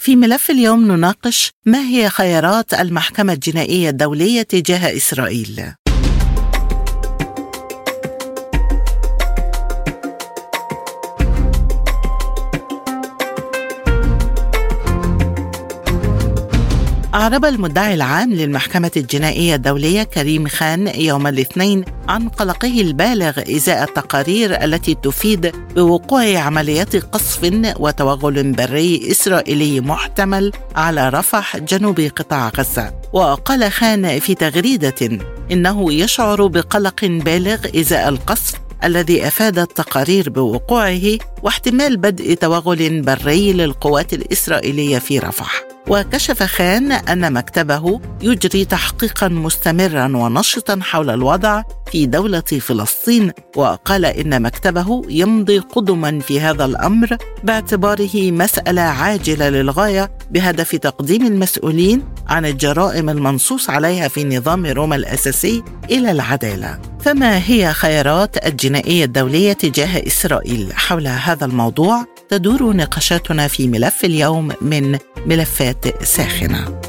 في ملف اليوم نناقش ما هي خيارات المحكمة الجنائية الدولية تجاه إسرائيل. أعرب المدعي العام للمحكمة الجنائية الدولية كريم خان يوم الاثنين عن قلقه البالغ إزاء التقارير التي تفيد بوقوع عمليات قصف وتوغل بري إسرائيلي محتمل على رفح جنوب قطاع غزة. وقال خان في تغريدة إنه يشعر بقلق بالغ إزاء القصف الذي افادت تقارير بوقوعه واحتمال بدء توغل بري للقوات الإسرائيلية في رفح. وكشف خان أن مكتبه يجري تحقيقا مستمرا ونشطا حول الوضع في دولة فلسطين وقال إن مكتبه يمضي قدما في هذا الأمر باعتباره مسألة عاجلة للغاية بهدف تقديم المسؤولين عن الجرائم المنصوص عليها في نظام روما الأساسي إلى العدالة. فما هي خيارات الجنائية الدولية تجاه إسرائيل حول هذا الموضوع؟ تدور نقاشاتنا في ملف اليوم من ملفات ساخنة.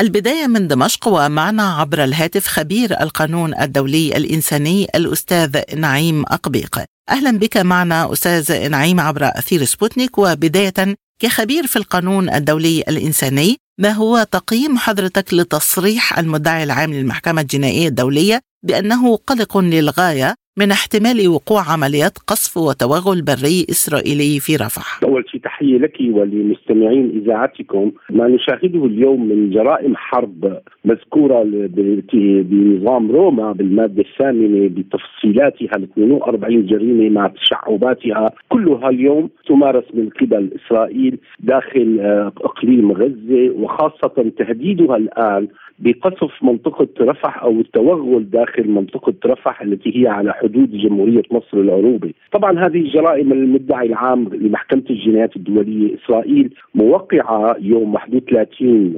البداية من دمشق ومعنا عبر الهاتف خبير القانون الدولي الإنساني الأستاذ نعيم أقبيق. أهلا بك معنا أستاذ نعيم عبر أثير سبوتنيك وبداية كخبير في القانون الدولي الإنساني ما هو تقييم حضرتك لتصريح المدعي العام للمحكمة الجنائية الدولية بأنه قلق للغاية من احتمال وقوع عمليات قصف وتوغل بري إسرائيلي في رفح. أول شيء تحية لك ولمستمعين إذاعتكم. ما نشاهده اليوم من جرائم حرب مذكورة بنظام روما بالمادة الثامنة بتفصيلاتها ال 42 جريمة مع تشعباتها. كلها اليوم تمارس من قبل إسرائيل داخل آه، إقليم غزة وخاصة تهديدها الآن بقصف منطقة رفح أو التوغل داخل منطقة رفح التي هي على حدود جمهورية مصر العروبة طبعا هذه الجرائم المدعي العام لمحكمة الجنايات الدولية إسرائيل موقعة يوم 31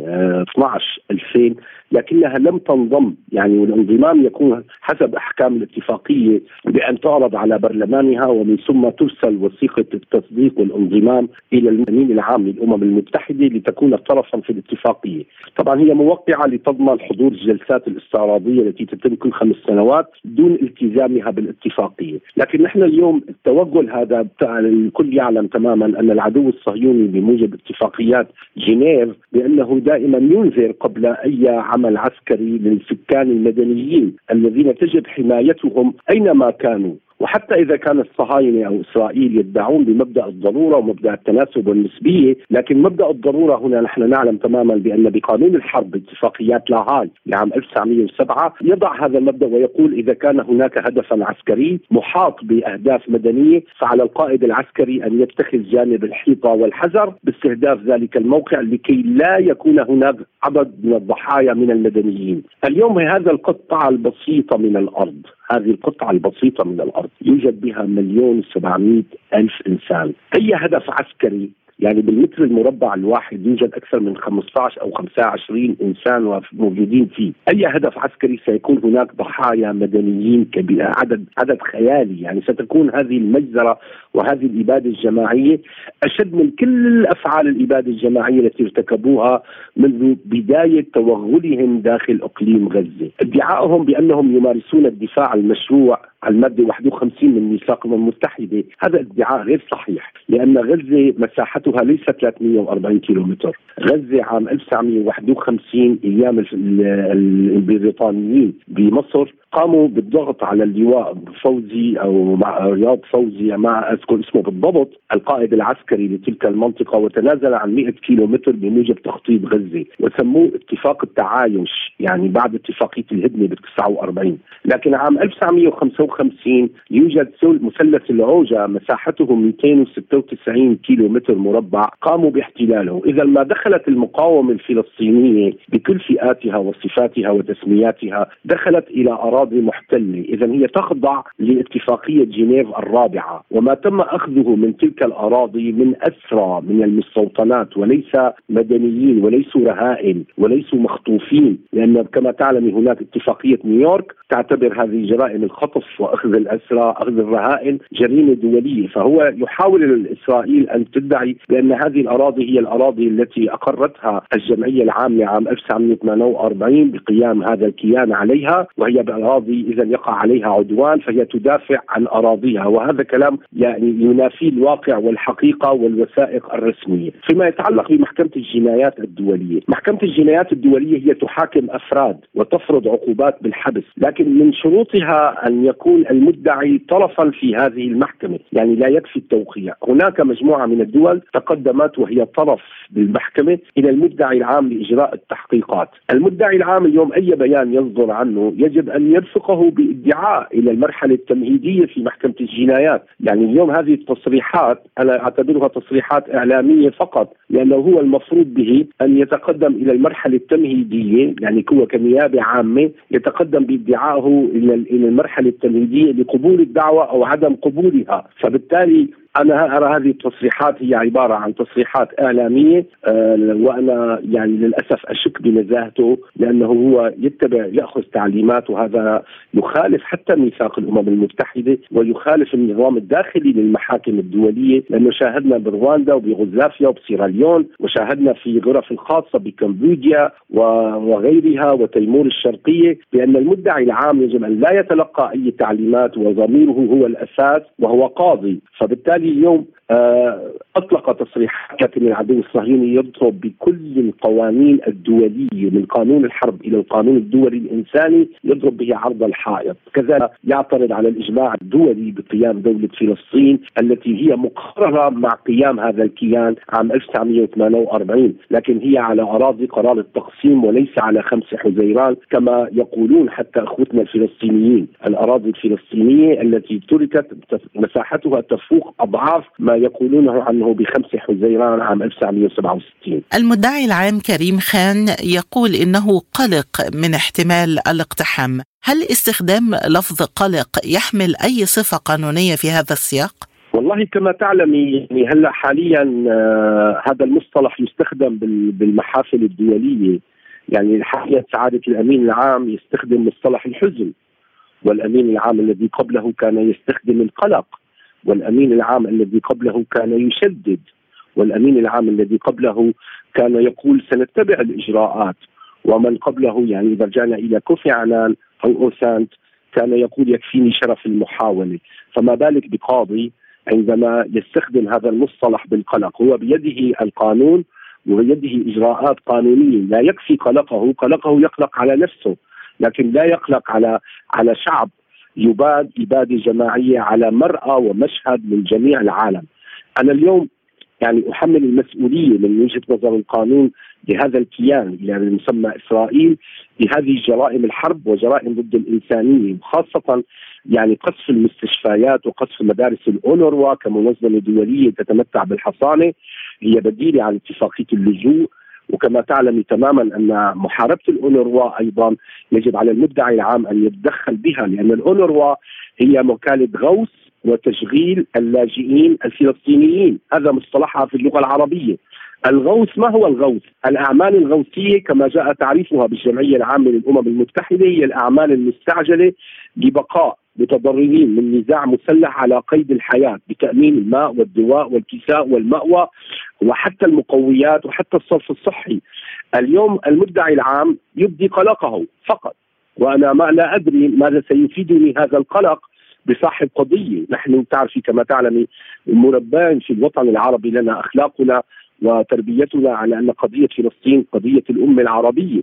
12 2000 لكنها لم تنضم يعني والانضمام يكون حسب أحكام الاتفاقية بأن تعرض على برلمانها ومن ثم ترسل وثيقة التصديق والانضمام إلى الامين العام للأمم المتحدة لتكون طرفا في الاتفاقية. طبعا هي موقعة لتضمن حضور الجلسات الاستعراضية التي تتم كل خمس سنوات دون التزامها بالاتفاقية، لكن نحن اليوم التوغل هذا الكل يعلم تماما أن العدو الصهيوني بموجب اتفاقيات جنيف بأنه دائما ينذر قبل أي عمل عسكري للسكان المدنيين الذين تجب حمايتهم أينما كانوا. وحتى إذا كان الصهاينة أو إسرائيل يدعون بمبدأ الضرورة ومبدأ التناسب والنسبية، لكن مبدأ الضرورة هنا نحن نعلم تماما بأن بقانون الحرب اتفاقيات لاهاي لعام 1907 يضع هذا المبدأ ويقول إذا كان هناك هدفا عسكري محاط بأهداف مدنية فعلى القائد العسكري أن يتخذ جانب الحيطة والحذر باستهداف ذلك الموقع لكي لا يكون هناك عدد من الضحايا من المدنيين. اليوم هذا القطعه البسيطه من الأرض هذه القطعة البسيطة من الأرض يوجد بها مليون وسبعمائة ألف إنسان. أي هدف عسكري يعني بالمتر المربع الواحد يوجد أكثر من 15 أو 25 إنسان موجودين فيه، أي هدف عسكري سيكون هناك ضحايا مدنيين كبير عدد عدد خيالي، يعني ستكون هذه المجزرة وهذه الإبادة الجماعية أشد من كل افعال الإبادة الجماعية التي ارتكبوها منذ بداية توغلهم داخل إقليم غزة، ادعائهم بأنهم يمارسون الدفاع المشروع على الماده 51 من ميثاق الامم المتحده، هذا ادعاء غير صحيح، لأن غزة مساحتها ليست 340 كيلومتر، غزة عام 1951 أيام البريطانيين بمصر قاموا بالضغط على اللواء فوزي أو مع رياض فوزي ما أذكر اسمه بالضبط القائد العسكري لتلك المنطقة وتنازل عن 100 كيلو متر بموجب تخطيط غزة. وسموه اتفاق التعايش يعني بعد اتفاقية الهدنة بال 49 لكن عام 1955 1956 يوجد مثلث العوجة مساحته 296 كيلو متر مربع قاموا باحتلاله. إذا ما دخلت المقاومة الفلسطينية بكل فئاتها وصفاتها وتسمياتها دخلت إلى أراضي محتلة. إذا هي تخضع لاتفاقية جنيف الرابعة وما تم أخذه من تلك الأراضي من أسرى من المستوطنات وليس مدنيين وليسوا رهائن وليسوا مخطوفين لأن كما تعلم هناك اتفاقية نيويورك تعتبر هذه جرائم الخطف وأخذ الأسرى أخذ الرهائن جريمة دولية. فهو يحاول إسرائيل أن تدعي بأن هذه الأراضي هي الأراضي التي أقرتها الجمعية العامة عام 1948 بقيام هذا الكيان عليها وهي بأراضي إذا يقع عليها عدوان فهي تدافع عن أراضيها. وهذا كلام يعني ينافي الواقع والحقيقة والوثائق الرسمية. فيما يتعلق بمحكمة الجنايات الدولية محكمة الجنايات الدولية هي تحاكم أفراد وتفرض عقوبات بالحبس. لكن من شروطها أن يكون المدعي طرفا في هذه المحكمة يعني لا يكفي التوقيع. هناك مجموعة من الدول تقدمت وهي طرف بالمحكمة إلى المدعي العام لإجراء التحقيقات. المدعي العام اليوم أي بيان يصدر عنه يجب أن يرفقه بإدعاء إلى المرحلة التمهيدية في محكمة الجنايات. يعني اليوم هذه التصريحات أنا أعتبرها تصريحات إعلامية فقط لأنه هو المفروض به أن يتقدم إلى المرحلة التمهيدية يعني هو كنيابة عامة يتقدم بإدعائه إلى إلى لقبول الدعوة أو عدم قبولها. فبالتالي أنا أرى هذه التصريحات هي عبارة عن تصريحات إعلامية آه، وأنا يعني للأسف أشك بنزاهته لأنه هو يتبع يأخذ تعليمات وهذا يخالف حتى ميثاق الأمم المتحدة ويخالف النظام الداخلي للمحاكم الدولية لأنه شاهدنا برواندا وبغزافيا وبسيراليون وشاهدنا في غرف الخاصة بكمبوديا وغيرها وتيمور الشرقية بأن المدعي العام يجب أن لا يتلقى أي تعليمات وضميره هو الأساس وهو قاضي. فبالتالي اليوم آه، أطلق تصريحات لكن العدو الصهيوني يضرب بكل القوانين الدولية من قانون الحرب إلى القانون الدولي الإنساني يضرب به عرض الحائط، كذلك يعترض على الإجماع الدولي بقيام دولة فلسطين التي هي مقررة مع قيام هذا الكيان عام 1948 لكن هي على أراضي قرار التقسيم وليس على خمس حزيران كما يقولون حتى أخوتنا الفلسطينيين، الأراضي الفلسطينية التي تركت مساحتها تفوق أضعاف ما يقولونه عنه بخمس حزيران عام 1967 المدعي العام كريم خان يقول إنه قلق من احتمال الاقتحام. هل استخدام لفظ قلق يحمل أي صفة قانونية في هذا السياق؟ والله كما تعلمي يعني هلأ حاليا آه هذا المصطلح يستخدم بالمحافل الدوليه يعني حاليا سعادة الأمين العام يستخدم مصطلح الحزن والأمين العام الذي قبله كان يستخدم القلق. والأمين العام الذي قبله كان يشدد والأمين العام الذي قبله كان يقول سنتبع الإجراءات. ومن قبله يعني اذا رجعنا إلى كوفي عنان أو أوسانت كان يقول يكفيني شرف المحاولة. فما بالك بقاضي عندما يستخدم هذا المصطلح بالقلق؟ هو بيده القانون وبيده إجراءات قانونية. لا يكفي قلقه قلقه يقلق على نفسه لكن لا يقلق على على شعب. يباد إبادة جماعية على مرأى ومشهد من جميع العالم. أنا اليوم يعني أحمل المسؤولية من وجهة نظر القانون لهذا الكيان يعني المسمى إسرائيل بهذه جرائم الحرب وجرائم ضد الإنسانية خاصة يعني قصف المستشفيات وقصف مدارس الأونروا كمنظمة دولية تتمتع بالحصانة. هي بديلة عن اتفاقية اللجوء وكما تعلمي تماما أن محاربة الأونروا أيضا يجب على المدعي العام أن يتدخل بها لأن الأونروا هي وكاله غوث وتشغيل اللاجئين الفلسطينيين هذا مصطلحها في اللغة العربية الغوث ما هو الغوث؟ الأعمال الغوثيه كما جاء تعريفها بالجمعية العامة للأمم المتحدة هي الأعمال المستعجلة لبقاء متضررين من نزاع مسلح على قيد الحياة بتأمين الماء والدواء والكساء والمأوى وحتى المقويات وحتى الصرف الصحي. اليوم المدعي العام يبدي قلقه فقط وأنا ما لا أدري ماذا سيفيدني هذا القلق بصاحب قضية، نحن تعرفي كما تعلمي مربان في الوطن العربي لنا أخلاقنا وتربيتنا على أن قضية فلسطين قضية الأمة العربية.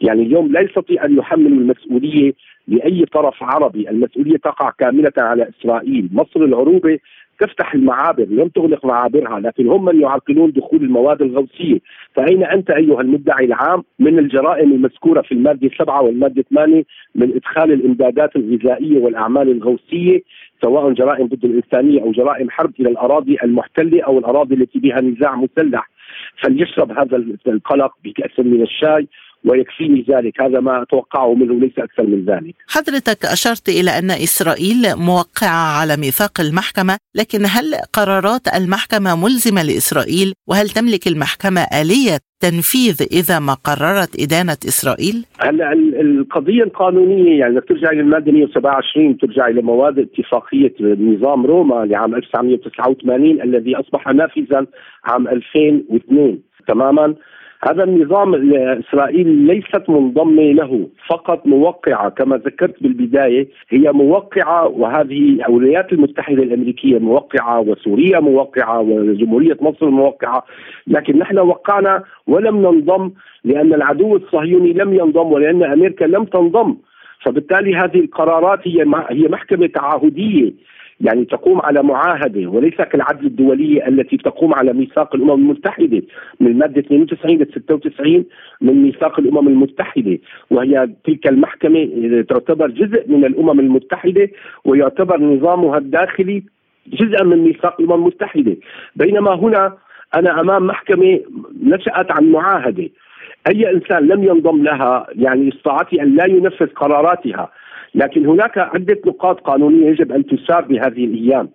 يعني اليوم لا يستطيع أن يحمل المسؤولية لأي طرف عربي. المسؤولية تقع كاملة على إسرائيل، مصر العروبة تفتح المعابر لم تغلق معابرها لكن هم من يعرقلون دخول المواد الغوثيه فأين أنت أيها المدعي العام من الجرائم المذكورة في المادة 7 والمادة 8 من إدخال الإمدادات الغذائية والأعمال الغوثية سواء جرائم ضد الإنسانية أو جرائم حرب إلى الأراضي المحتلة أو الأراضي التي بها نزاع مسلح. فليشرب هذا القلق بكأس من الشاي. ويكفيني ذلك. هذا ما أتوقعه منه ليس أكثر من ذلك. حضرتك أشرت إلى أن إسرائيل موقعة على ميثاق المحكمة لكن هل قرارات المحكمة ملزمة لإسرائيل؟ وهل تملك المحكمة آلية تنفيذ إذا ما قررت إدانة إسرائيل؟ هلا القضية القانونية يعني بدك ترجع للماده 127 ترجع إلى مواد اتفاقية نظام روما لعام 1989 الذي أصبح نافذا عام 2002 تماما. هذا النظام إسرائيل ليست منضمة له فقط موقعة كما ذكرت بالبداية هي موقعة وهذه الولايات المتحدة الأمريكية موقعة وسوريا موقعة وجمهورية مصر موقعة لكن نحن وقعنا ولم ننضم لأن العدو الصهيوني لم ينضم ولأن أمريكا لم تنضم. فبالتالي هذه القرارات هي هي محكمة تعهديه يعني تقوم على معاهدة وليس كالعدل الدوليه التي تقوم على ميثاق الأمم المتحدة من الماده 92 ل 96 من ميثاق الأمم المتحدة وهي تلك المحكمة تعتبر جزء من الأمم المتحدة ويعتبر نظامها الداخلي جزءا من ميثاق الأمم المتحدة. بينما هنا أنا أمام محكمة نشأت عن معاهدة. أي إنسان لم ينضم لها يعني استطاعته أن لا ينفذ قراراتها لكن هناك عدة نقاط قانونية يجب أن تسار بهذه الأيام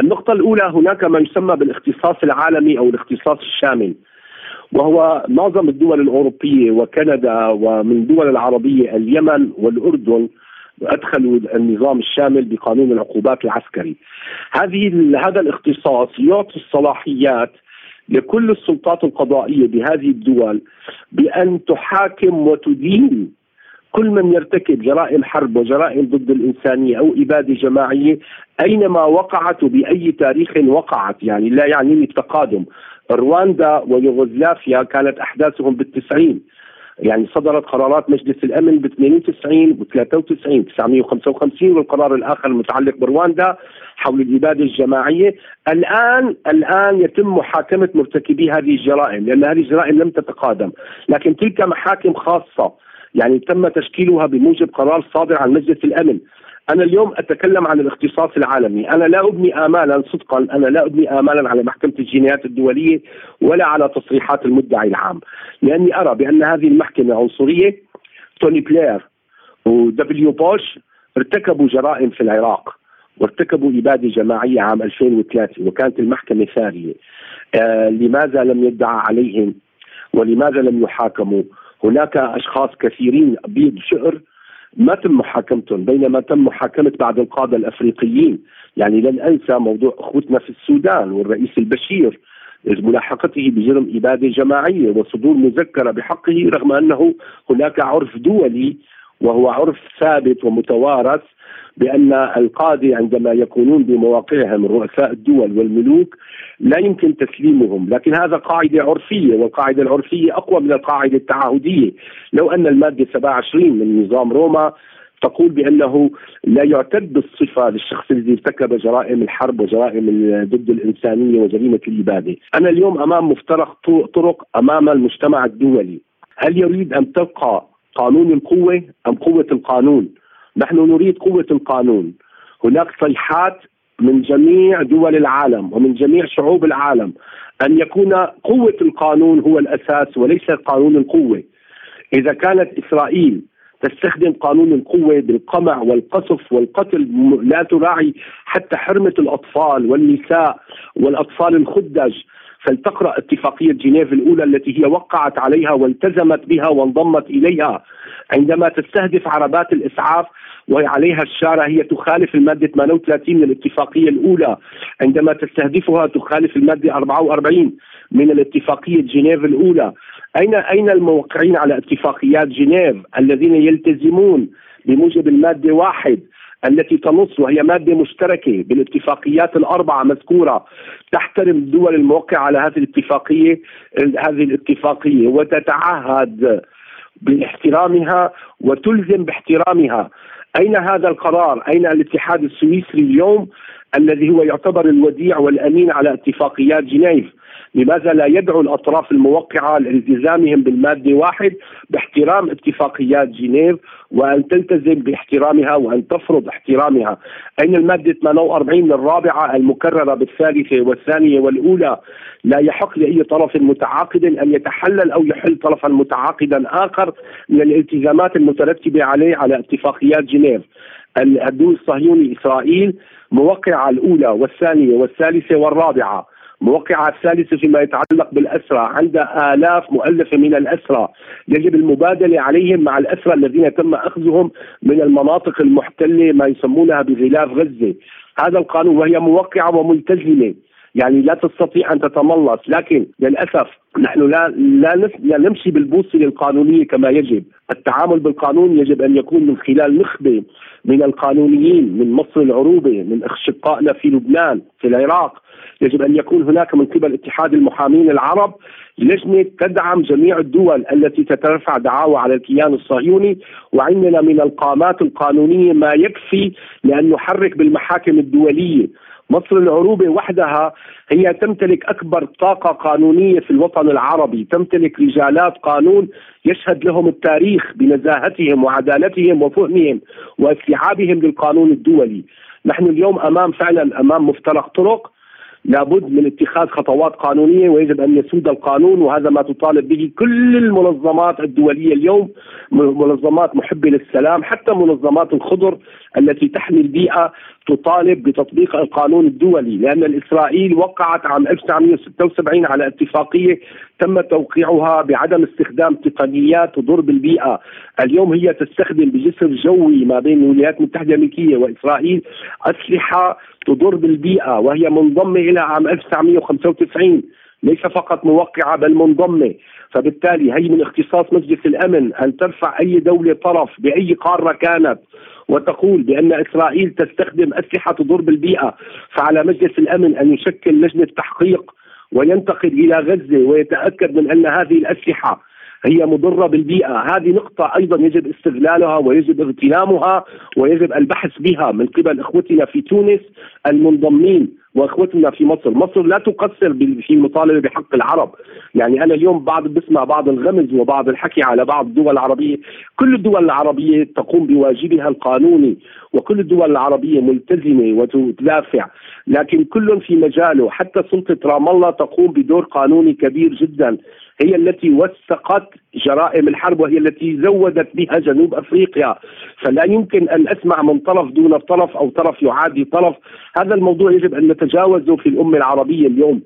النقطة الأولى هناك ما يسمى بالاختصاص العالمي أو الاختصاص الشامل وهو معظم الدول الأوروبية وكندا ومن الدول العربية اليمن والأردن ادخلوا النظام الشامل بقانون العقوبات العسكري. هذه هذا الاختصاص يعطي الصلاحيات لكل السلطات القضائية بهذه الدول بأن تحاكم وتدين كل من يرتكب جرائم حرب وجرائم ضد الإنسانية أو إبادة جماعية أينما وقعت وبأي تاريخ وقعت. يعني لا يعنيني التقادم. رواندا ويوغوسلافيا كانت أحداثهم بالتسعين. يعني صدرت قرارات مجلس الأمن ب 92 و 93 955 والقرار الآخر المتعلق برواندا حول الإبادة الجماعية، الآن الآن يتم محاكمة مرتكبي هذه الجرائم لأن هذه الجرائم لم تتقادم، لكن تلك محاكم خاصة يعني تم تشكيلها بموجب قرار صادر عن مجلس الأمن. أنا اليوم أتكلم عن الاختصاص العالمي، أنا لا أبني آمالا صدقا أنا لا أبني آمالا على محكمة الجنايات الدولية ولا على تصريحات المدعي العام، لأني أرى بأن هذه المحكمة عنصرية. توني بلير ودبليو بوش ارتكبوا جرائم في العراق وارتكبوا إبادة جماعية عام 2003 وكانت المحكمة ثانية. آه لماذا لم يدعى عليهم؟ ولماذا لم يحاكموا؟ هناك أشخاص كثيرين بيض شعر ما تم محاكمتهم بينما تم محاكمة بعض القادة الأفريقيين. يعني لن انسى موضوع أخوتنا في السودان والرئيس البشير ملاحقته بجرم إبادة جماعية وصدور مذكرة بحقه رغم أنه هناك عرف دولي وهو عرف ثابت ومتوارث بأن القاده عندما يكونون بمواقعهم رؤساء الدول والملوك لا يمكن تسليمهم، لكن هذا قاعدة عرفية والقاعدة العرفية أقوى من القاعدة التعهديه، لو أن المادة 27 من نظام روما تقول بأنه لا يعتد بالصفه للشخص الذي ارتكب جرائم الحرب وجرائم ضد الإنسانية وجريمة الإبادة، أنا اليوم أمام مفترق طرق أمام المجتمع الدولي، هل يريد أن تبقى قانون القوة أم قوة القانون؟ نحن نريد قوة القانون. هناك صيحات من جميع دول العالم ومن جميع شعوب العالم أن يكون قوة القانون هو الأساس وليس قانون القوة. إذا كانت إسرائيل تستخدم قانون القوة بالقمع والقصف والقتل لا تراعي حتى حرمة الأطفال والنساء والأطفال الخدج. فلتقرأ اتفاقية جنيف الأولى التي هي وقعت عليها والتزمت بها وانضمت إليها. عندما تستهدف عربات الإسعاف وعليها الشارة هي تخالف المادة 38 من الاتفاقية الأولى. عندما تستهدفها تخالف المادة 44 من الاتفاقية جنيف الأولى. أين أين الموقعين على اتفاقيات جنيف؟ الذين يلتزمون بموجب المادة واحد. التي تنص وهي مادة مشتركة بالاتفاقيات الأربعة مذكورة. تحترم الدول الموقعه على هذه الاتفاقية هذه الاتفاقية وتتعهد باحترامها وتلزم باحترامها. أين هذا القرار؟ أين الاتحاد السويسري اليوم الذي هو يعتبر الوديع والأمين على اتفاقيات جنيف؟ لماذا لا يدعو الأطراف الموقعة لالتزامهم بالمادة واحد باحترام اتفاقيات جنيف وأن تلتزم باحترامها وأن تفرض احترامها. أين المادة 48 الرابعة المكررة بالثالثة والثانية والأولى لا يحق لأي طرف متعاقد أن يتحلل أو يحل طرفا متعاقدا آخر من الالتزامات المترتبة عليه على اتفاقيات جنيف. الدول الصهيوني إسرائيل موقعة الأولى والثانية والثالثة والرابعة موقعة الثالثة فيما يتعلق بالأسرى عندها آلاف مؤلفة من الأسرى يجب المبادلة عليهم مع الأسرى الذين تم أخذهم من المناطق المحتلة ما يسمونها بغلاف غزة. هذا القانون وهي موقعة وملتزمة. يعني لا تستطيع أن تتملص. لكن للأسف نحن لا لا, لا نمشي بالبوصلة القانونية كما يجب، التعامل بالقانون يجب أن يكون من خلال نخبة من القانونيين من مصر العروبة من اشقائنا في لبنان في العراق. يجب أن يكون هناك من قبل اتحاد المحامين العرب. لجنة تدعم جميع الدول التي تترفع دعاوى على الكيان الصهيوني. وعندنا من القامات القانونية ما يكفي لأن نحرك بالمحاكم الدولية. مصر العروبة وحدها هي تمتلك أكبر طاقة قانونية في الوطن العربي تمتلك رجالات قانون يشهد لهم التاريخ بنزاهتهم وعدالتهم وفهمهم واستيعابهم للقانون الدولي. نحن اليوم أمام فعلا أمام مفترق طرق لابد من اتخاذ خطوات قانونية ويجب أن يسود القانون وهذا ما تطالب به كل المنظمات الدولية اليوم منظمات محبه للسلام حتى منظمات الخضر التي تحمي البيئة تطالب بتطبيق القانون الدولي لأن الإسرائيل وقعت عام 1976 على اتفاقية تم توقيعها بعدم استخدام تقنيات تضر بالبيئه، اليوم هي تستخدم بجسر جوي ما بين الولايات المتحدة الأمريكية وإسرائيل أسلحة تضر بالبيئة وهي منضمة إلى عام 1995 ليس فقط موقعة بل منضمة. فبالتالي هي من اختصاص مجلس الأمن أن ترفع أي دولة طرف بأي قارة كانت وتقول بأن إسرائيل تستخدم أسلحة تضر بالبيئة. فعلى مجلس الأمن أن يشكل لجنة تحقيق وينتقل إلى غزة ويتأكد من أن هذه الأسلحة هي مضرة بالبيئة، هذه نقطة أيضا يجب استغلالها ويجب اغتنامها ويجب البحث بها من قبل إخوتنا في تونس المنضمين وإخوتنا في مصر، مصر لا تقصر في المطالبه بحق العرب، يعني أنا اليوم بعض بسمع بعض الغمز وبعض الحكي على بعض الدول العربية، كل الدول العربية تقوم بواجبها القانوني وكل الدول العربية ملتزمة وتدافع، لكن كل في مجاله، حتى سلطة رام الله تقوم بدور قانوني كبير جدا. هي التي وثقت جرائم الحرب وهي التي زودت بها جنوب أفريقيا فلا يمكن أن أسمع من طرف دون طرف أو طرف يعادي طرف هذا الموضوع يجب أن نتجاوزه في الأمة العربية اليوم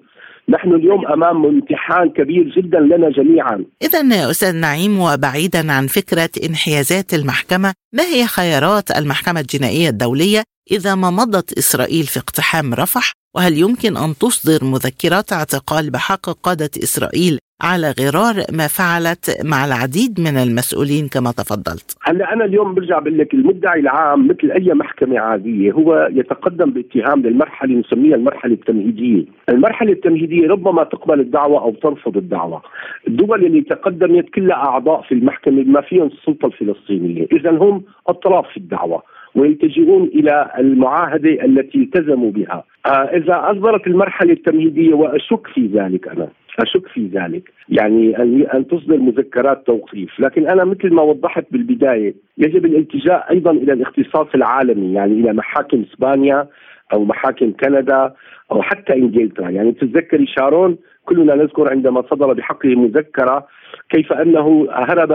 نحن اليوم أمام امتحان كبير جدا لنا جميعا. اذا أستاذ نعيم وبعيدا عن فكرة انحيازات المحكمة، ما هي خيارات المحكمة الجنائية الدولية إذا ما مضت إسرائيل في اقتحام رفح؟ وهل يمكن أن تصدر مذكرات اعتقال بحق قادة إسرائيل على غرار ما فعلت مع العديد من المسؤولين كما تفضلت هلا أنا اليوم برجع بقول لك المدعي العام مثل أي محكمة عادية هو يتقدم باتهام للمرحلة نسميها المرحلة التمهيدية، المرحلة التمهيدية ربما تقبل الدعوة أو ترفض الدعوة. الدول اللي تقدمت كلها أعضاء في المحكمة ما فيهم السلطة الفلسطينية، اذا هم أطراف في الدعوة. ويلتجئون إلى المعاهدة التي التزموا بها. آه إذا أصدرت المرحلة التمهيدية وأشك في ذلك أنا أشك في ذلك. يعني ان تصدر مذكرات توقيف. لكن أنا مثل ما وضحت بالبداية يجب الالتجاء أيضا إلى الاختصاص العالمي يعني إلى محاكم إسبانيا أو محاكم كندا أو حتى إنجلترا. يعني تتذكري شارون كلنا نذكر عندما صدر بحقه مذكرة كيف أنه هرب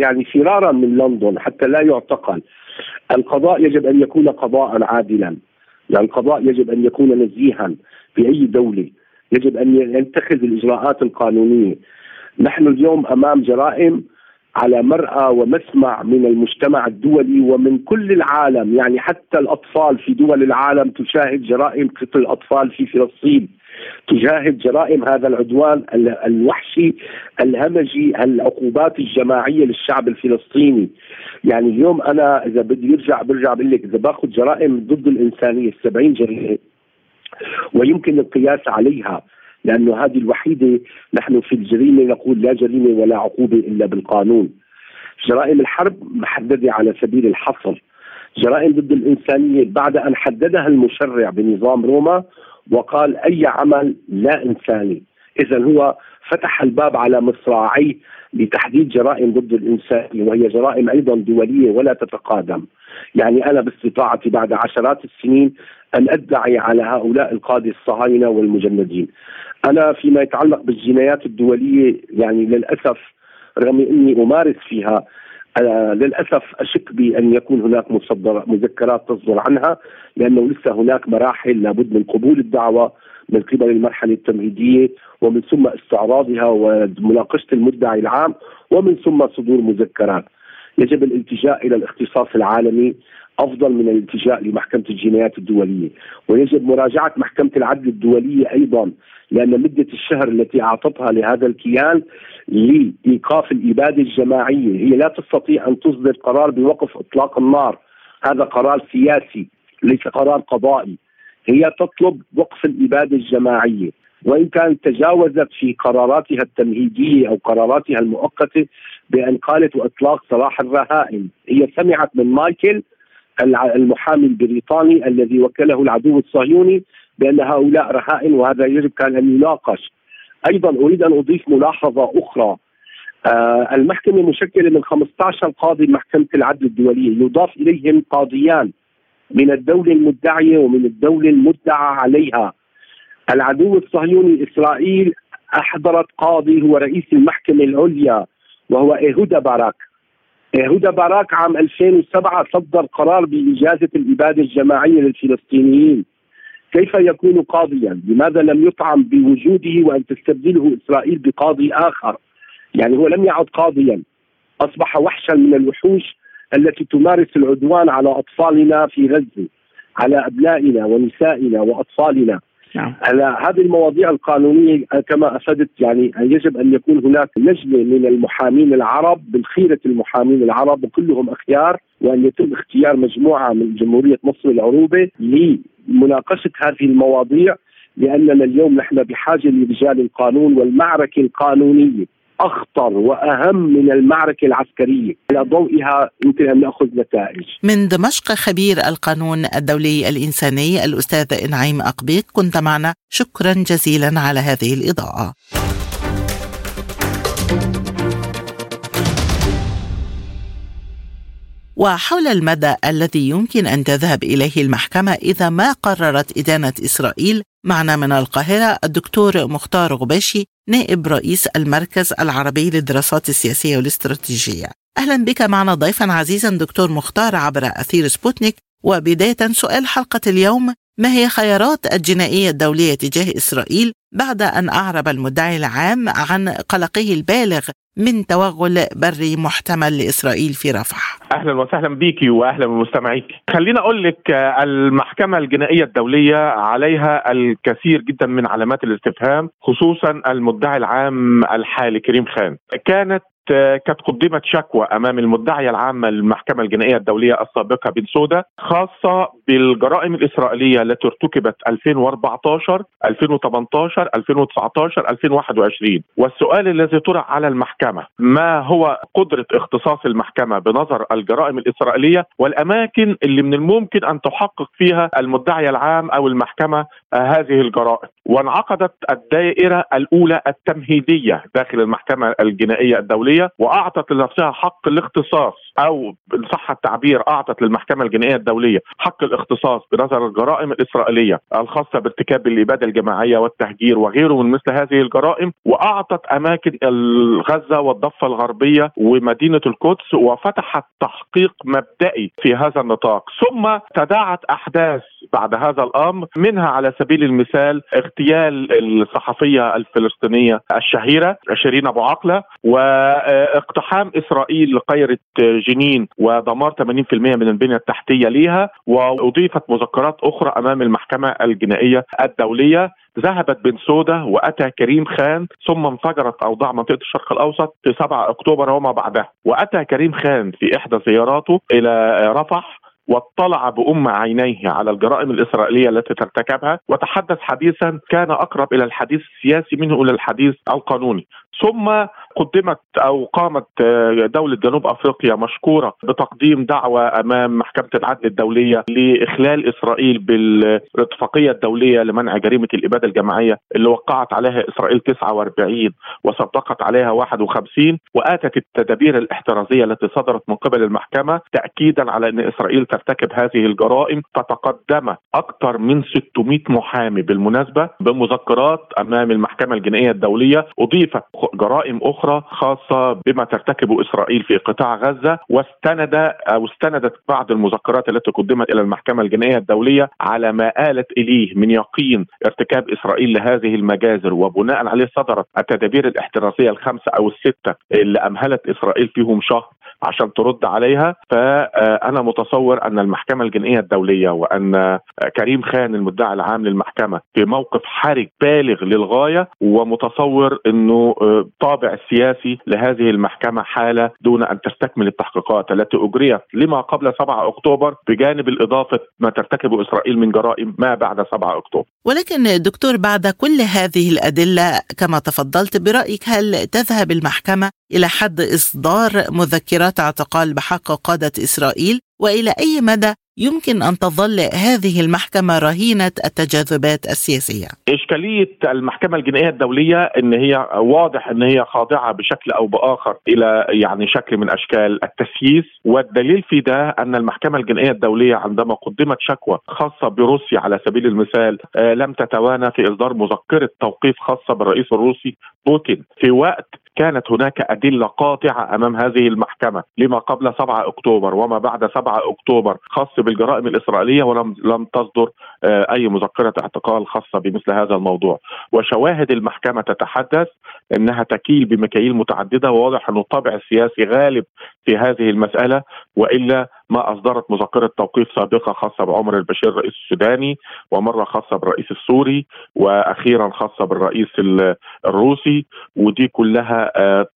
يعني فرارا من لندن حتى لا يعتقل. القضاء يجب أن يكون قضاء عادلا. يعني القضاء يجب أن يكون نزيها في اي دولة. يجب أن يتخذ الإجراءات القانونية. نحن اليوم أمام جرائم على مرأى ومسمع من المجتمع الدولي ومن كل العالم. يعني حتى الأطفال في دول العالم تشاهد جرائم قتل الأطفال في فلسطين. تشاهد جرائم هذا العدوان الوحشي الهمجي العقوبات الجماعية للشعب الفلسطيني. يعني اليوم أنا إذا بدي يرجع برجع بقول لك إذا باخذ جرائم ضد الإنسانية 70 جريمة ويمكن القياس عليها لأنه هذه الوحيدة نحن في الجريمة نقول لا جريمة ولا عقوبة إلا بالقانون. جرائم الحرب محددة على سبيل الحصر. جرائم ضد الإنسانية بعد أن حددها المشرع بنظام روما وقال أي عمل لا إنساني. إذا هو فتح الباب على مصراعيه لتحديد جرائم ضد الإنسان وهي جرائم أيضا دولية ولا تتقادم. يعني أنا باستطاعتي بعد عشرات السنين أن أدعي على هؤلاء القادة الصهاينة والمجندين. أنا فيما يتعلق بالجنايات الدولية يعني للأسف رغم إني أمارس فيها أنا للأسف أشك بأن يكون هناك مصدر مذكرات تصدر عنها لأنه لسه هناك مراحل لابد من قبول الدعوة من قبل المرحلة التمهيدية ومن ثم استعراضها ومناقشة المدعي العام ومن ثم صدور مذكرات. يجب الالتجاء إلى الاختصاص العالمي أفضل من الالتجاء لمحكمة الجنايات الدولية، ويجب مراجعة محكمة العدل الدولية أيضا لأن مدة الشهر التي أعطتها لهذا الكيان لإيقاف الإبادة الجماعية، هي لا تستطيع أن تصدر قرار بوقف إطلاق النار، هذا قرار سياسي ليس قرار قضائي. هي تطلب وقف الإبادة الجماعية. وإن كانت تجاوزت في قراراتها التمهيدية أو قراراتها المؤقتة بأن قالت وإطلاق سراح الرهائن هي سمعت من مايكل المحامي البريطاني الذي وكله العدو الصهيوني بأن هؤلاء رهائن وهذا يجب كان أن يناقش. أيضا أريد أن أضيف ملاحظة أخرى. آه المحكمة مشكلة من 15 قاضي محكمة العدل الدولية يضاف إليهم قاضيان. من الدولة المدعية ومن الدولة المدعى عليها العدو الصهيوني إسرائيل أحضرت قاضي هو رئيس المحكمة العليا وهو إيهودا باراك إيهودا باراك عام 2007 صدر قرار بإجازة الإبادة الجماعية للفلسطينيين كيف يكون قاضيا؟ لماذا لم يطعم بوجوده وأن تستبدله إسرائيل بقاضي آخر؟ يعني هو لم يعد قاضيا أصبح وحشا من الوحوش التي تمارس العدوان على أطفالنا في غزة على أبنائنا ونسائنا وأطفالنا نعم. على هذه المواضيع القانونية كما أفدت يعني يجب أن يكون هناك لجنة من المحامين العرب بالخيره المحامين العرب وكلهم أخيار وأن يتم اختيار مجموعة من جمهورية مصر العروبة لمناقشة هذه المواضيع لأننا اليوم نحن بحاجة لرجال القانون والمعركة القانونية أخطر وأهم من المعركة العسكرية، على ضوئها يمكن أن نأخذ نتائج. من دمشق خبير القانون الدولي الإنساني الأستاذ إنعيم أقبيق كنت معنا، شكرا جزيلا على هذه الإضاءة. وحول المدى الذي يمكن أن تذهب إليه المحكمة إذا ما قررت إدانة إسرائيل معنا من القاهرة الدكتور مختار غباشي نائب رئيس المركز العربي للدراسات السياسية والاستراتيجية. أهلا بك معنا ضيفا عزيزا دكتور مختار عبر أثير سبوتنيك وبداية سؤال حلقة اليوم ما هي خيارات الجنائية الدولية تجاه إسرائيل بعد أن أعرب المدعي العام عن قلقه البالغ من توغل بري محتمل لإسرائيل في رفح. أهلا وسهلا بيكي واهلا بمستمعيك. خليني أقول لك المحكمة الجنائية الدولية عليها الكثير جدا من علامات الاستفهام خصوصا المدعي العام الحالي كريم خان. كانت كانت قدمت شكوى أمام المدعيه العامه للمحكمه الجنائية الدولية السابقة بن سودا خاصة بالجرائم الإسرائيلية التي ارتكبت 2014 2018 2019 2021 والسؤال الذي طرح على المحكمة ما هو قدرة اختصاص المحكمة بنظر الجرائم الإسرائيلية والأماكن اللي من الممكن أن تحقق فيها المدعي العام أو المحكمة هذه الجرائم؟ وانعقدت الدائرة الأولى التمهيدية داخل المحكمة الجنائية الدولية وأعطت لنفسها حق الاختصاص. أو صح التعبير أعطت للمحكمة الجنائية الدولية حق الاختصاص بنظر الجرائم الإسرائيلية الخاصة بارتكاب الاباده الجماعية والتهجير وغيره من مثل هذه الجرائم وأعطت أماكن غزه والضفة الغربية ومدينة القدس وفتحت تحقيق مبدئي في هذا النطاق. ثم تداعت أحداث بعد هذا الأمر منها على سبيل المثال اغتيال الصحفية الفلسطينية الشهيرة شيرين أبو عقلة وإقتحام إسرائيل لقيره جنين ودمار 80% من البنية التحتية ليها وأضيفت مذكرات أخرى أمام المحكمة الجنائية الدولية. ذهبت بن سودا وأتى كريم خان ثم انفجرت أوضاع منطقة الشرق الأوسط في 7 أكتوبر وما بعدها. وأتى كريم خان في إحدى زياراته إلى رفح واطلع بأم عينيه على الجرائم الإسرائيلية التي ترتكبها وتحدث حديثا كان أقرب إلى الحديث السياسي منه إلى الحديث القانوني. ثم قدمت أو قامت آه، دولة جنوب أفريقيا مشكورة بتقديم دعوة أمام محكمة العدل الدولية لإخلال إسرائيل بالاتفاقية الدولية لمنع جريمة الإبادة الجماعية اللي وقعت عليها إسرائيل 49 وصدقت عليها 51 وآتت التدابير الاحترازية التي صدرت من قبل المحكمة تاكيدا على أن إسرائيل ترتكب هذه الجرائم فتقدم أكثر من 600 محامي بالمناسبة بمذكرات أمام المحكمة الجنائية الدولية أضيفت جرائم أخرى خاصة بما ترتكبه إسرائيل في قطاع غزة واستند أو استندت بعض المذكرات التي قدمت إلى المحكمة الجنائية الدولية على ما آلت إليه من يقين ارتكاب إسرائيل لهذه المجازر وبناء عليه صدرت التدابير الاحترازية الخمسة أو الستة اللي أمهلت إسرائيل فيهم شهر عشان ترد عليها فأنا متصور أن المحكمة الجنائية الدولية وأن كريم خان المدعي العام للمحكمة في موقف حرج بالغ للغاية ومتصور إنه الطابع السياسي لهذه المحكمة حالة دون أن تستكمل التحقيقات التي أجريت لما قبل 7 أكتوبر بجانب الإضافة ما ترتكبه إسرائيل من جرائم ما بعد 7 أكتوبر. ولكن دكتور بعد كل هذه الأدلة كما تفضلت برأيك هل تذهب المحكمة إلى حد إصدار مذكرات اعتقال بحق قادة إسرائيل وإلى أي مدى يمكن أن تظل هذه المحكمة رهينة التجاذبات السياسية. إشكالية المحكمة الجنائية الدولية إن هي واضح إن هي خاضعة بشكل أو بآخر إلى يعني شكل من أشكال التسييس والدليل في ده أن المحكمة الجنائية الدولية عندما قدمت شكوى خاصة بروسيا على سبيل المثال آه، لم تتوانى في إصدار مذكرة توقيف خاصة بالرئيس الروسي بوتين في وقت كانت هناك أدلة قاطعة أمام هذه المحكمة لما قبل 7 أكتوبر وما بعد 7 أكتوبر خاص بالجرائم الإسرائيلية ولم لم تصدر آه، أي مذكرة اعتقال خاصة بمثل هذا الموضوع. وشواهد المحكمة تتحدث أنها تكيل بمكاييل متعددة وواضح أن الطابع السياسي غالب في هذه المسألة وإلا ما أصدرت مذكرة توقيف سابقه خاصة بعمر البشير الرئيس السوداني ومرة خاصة بالرئيس السوري وأخيرا خاصة بالرئيس الروسي ودي كلها آه،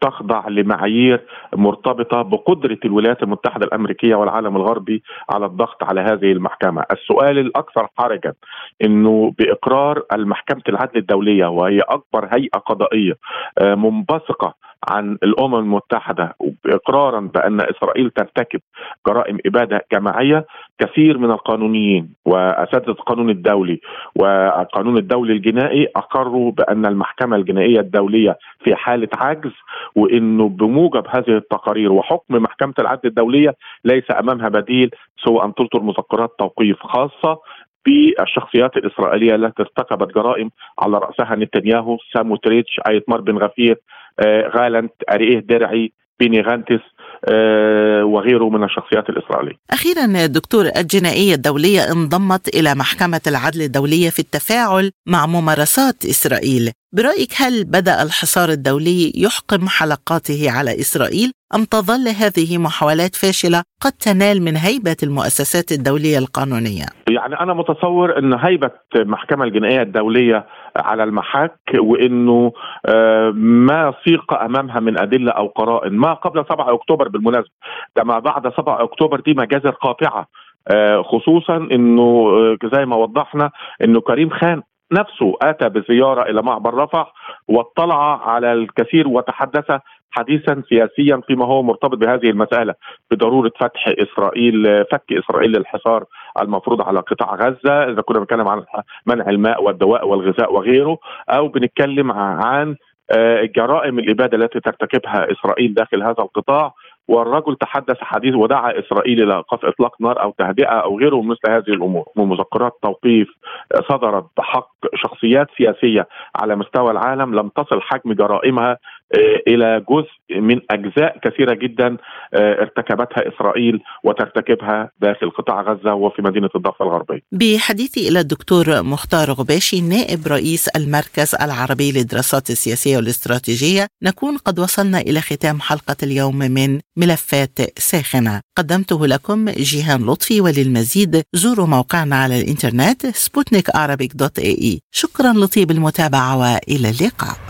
تخضع لمعايير مرتبطة بقدرة الولايات المتحدة الأمريكية والعالم الغربي على الضغط على هذه المحكمة، السؤال الأكثر حرجا إنه بإقرار المحكمة العدل الدولية وهي أكبر هيئة قضائية آه، منبثقة عن الأمم المتحدة اقرارا بأن إسرائيل ترتكب جرائم إبادة جماعية كثير من القانونيين وأساتذة القانون الدولي. والقانون الدولي الجنائي أقروا بأن المحكمة الجنائية الدولية في حالة عجز وإنه بموجب هذه التقارير وحكم محكمة العدل الدولية ليس أمامها بديل سوى أن تصدر مذكرات توقيف خاصة بالشخصيات الإسرائيلية التي ارتكبت جرائم على رأسها نتنياهو ساموتريتش آيتمار بن غفير آه، غالنت أريه درعي بيني غانتس آه، وغيره من الشخصيات الإسرائيلية. أخيرا دكتور الجنائية الدولية انضمت إلى محكمة العدل الدولية في التفاعل مع ممارسات إسرائيل. برأيك هل بدأ الحصار الدولي يحقم حلقاته على إسرائيل أم تظل هذه محاولات فاشلة قد تنال من هيبة المؤسسات الدولية القانونية؟ يعني أنا متصور أن هيبة المحكمة الجنائية الدولية على المحك وإنه آه، ما سيق أمامها من أدلة أو قرائن ما قبل 7 أكتوبر بالمناسبة ده ما بعد 7 أكتوبر دي مجازر قاطعة آه، خصوصا إنه آه، زي ما وضحنا إنه كريم خان نفسه آتى بزيارة إلى معبر رفح واطلع على الكثير وتحدث حديثا سياسيا فيما هو مرتبط بهذه المسألة بضرورة فتح إسرائيل فك إسرائيل للحصار المفروض على قطاع غزة إذا كنا بنتكلم عن منع الماء والدواء والغذاء وغيره أو بنتكلم عن آه، جرائم الإبادة التي ترتكبها إسرائيل داخل هذا القطاع. والرجل تحدث حديث ودعا إسرائيل إلى ايقاف إطلاق نار أو تهدئة أو غيره من مثل هذه الأمور ومذكرات توقيف صدرت بحق شخصيات سياسية على مستوى العالم لم تصل حجم جرائمها إلى جزء من أجزاء كثيرة جدا آه، ارتكبتها إسرائيل وترتكبها داخل قطاع غزة وفي مدينة الضفة الغربية. بحديثي إلى الدكتور مختار غباشي نائب رئيس المركز العربي للدراسات السياسية والاستراتيجية، نكون قد وصلنا إلى ختام حلقة اليوم من ملفات ساخنة، قدمته لكم جيهان لطفي وللمزيد زوروا موقعنا على الإنترنت سبوتنيك dot إي شكرا لطيب المتابعة وإلى اللقاء.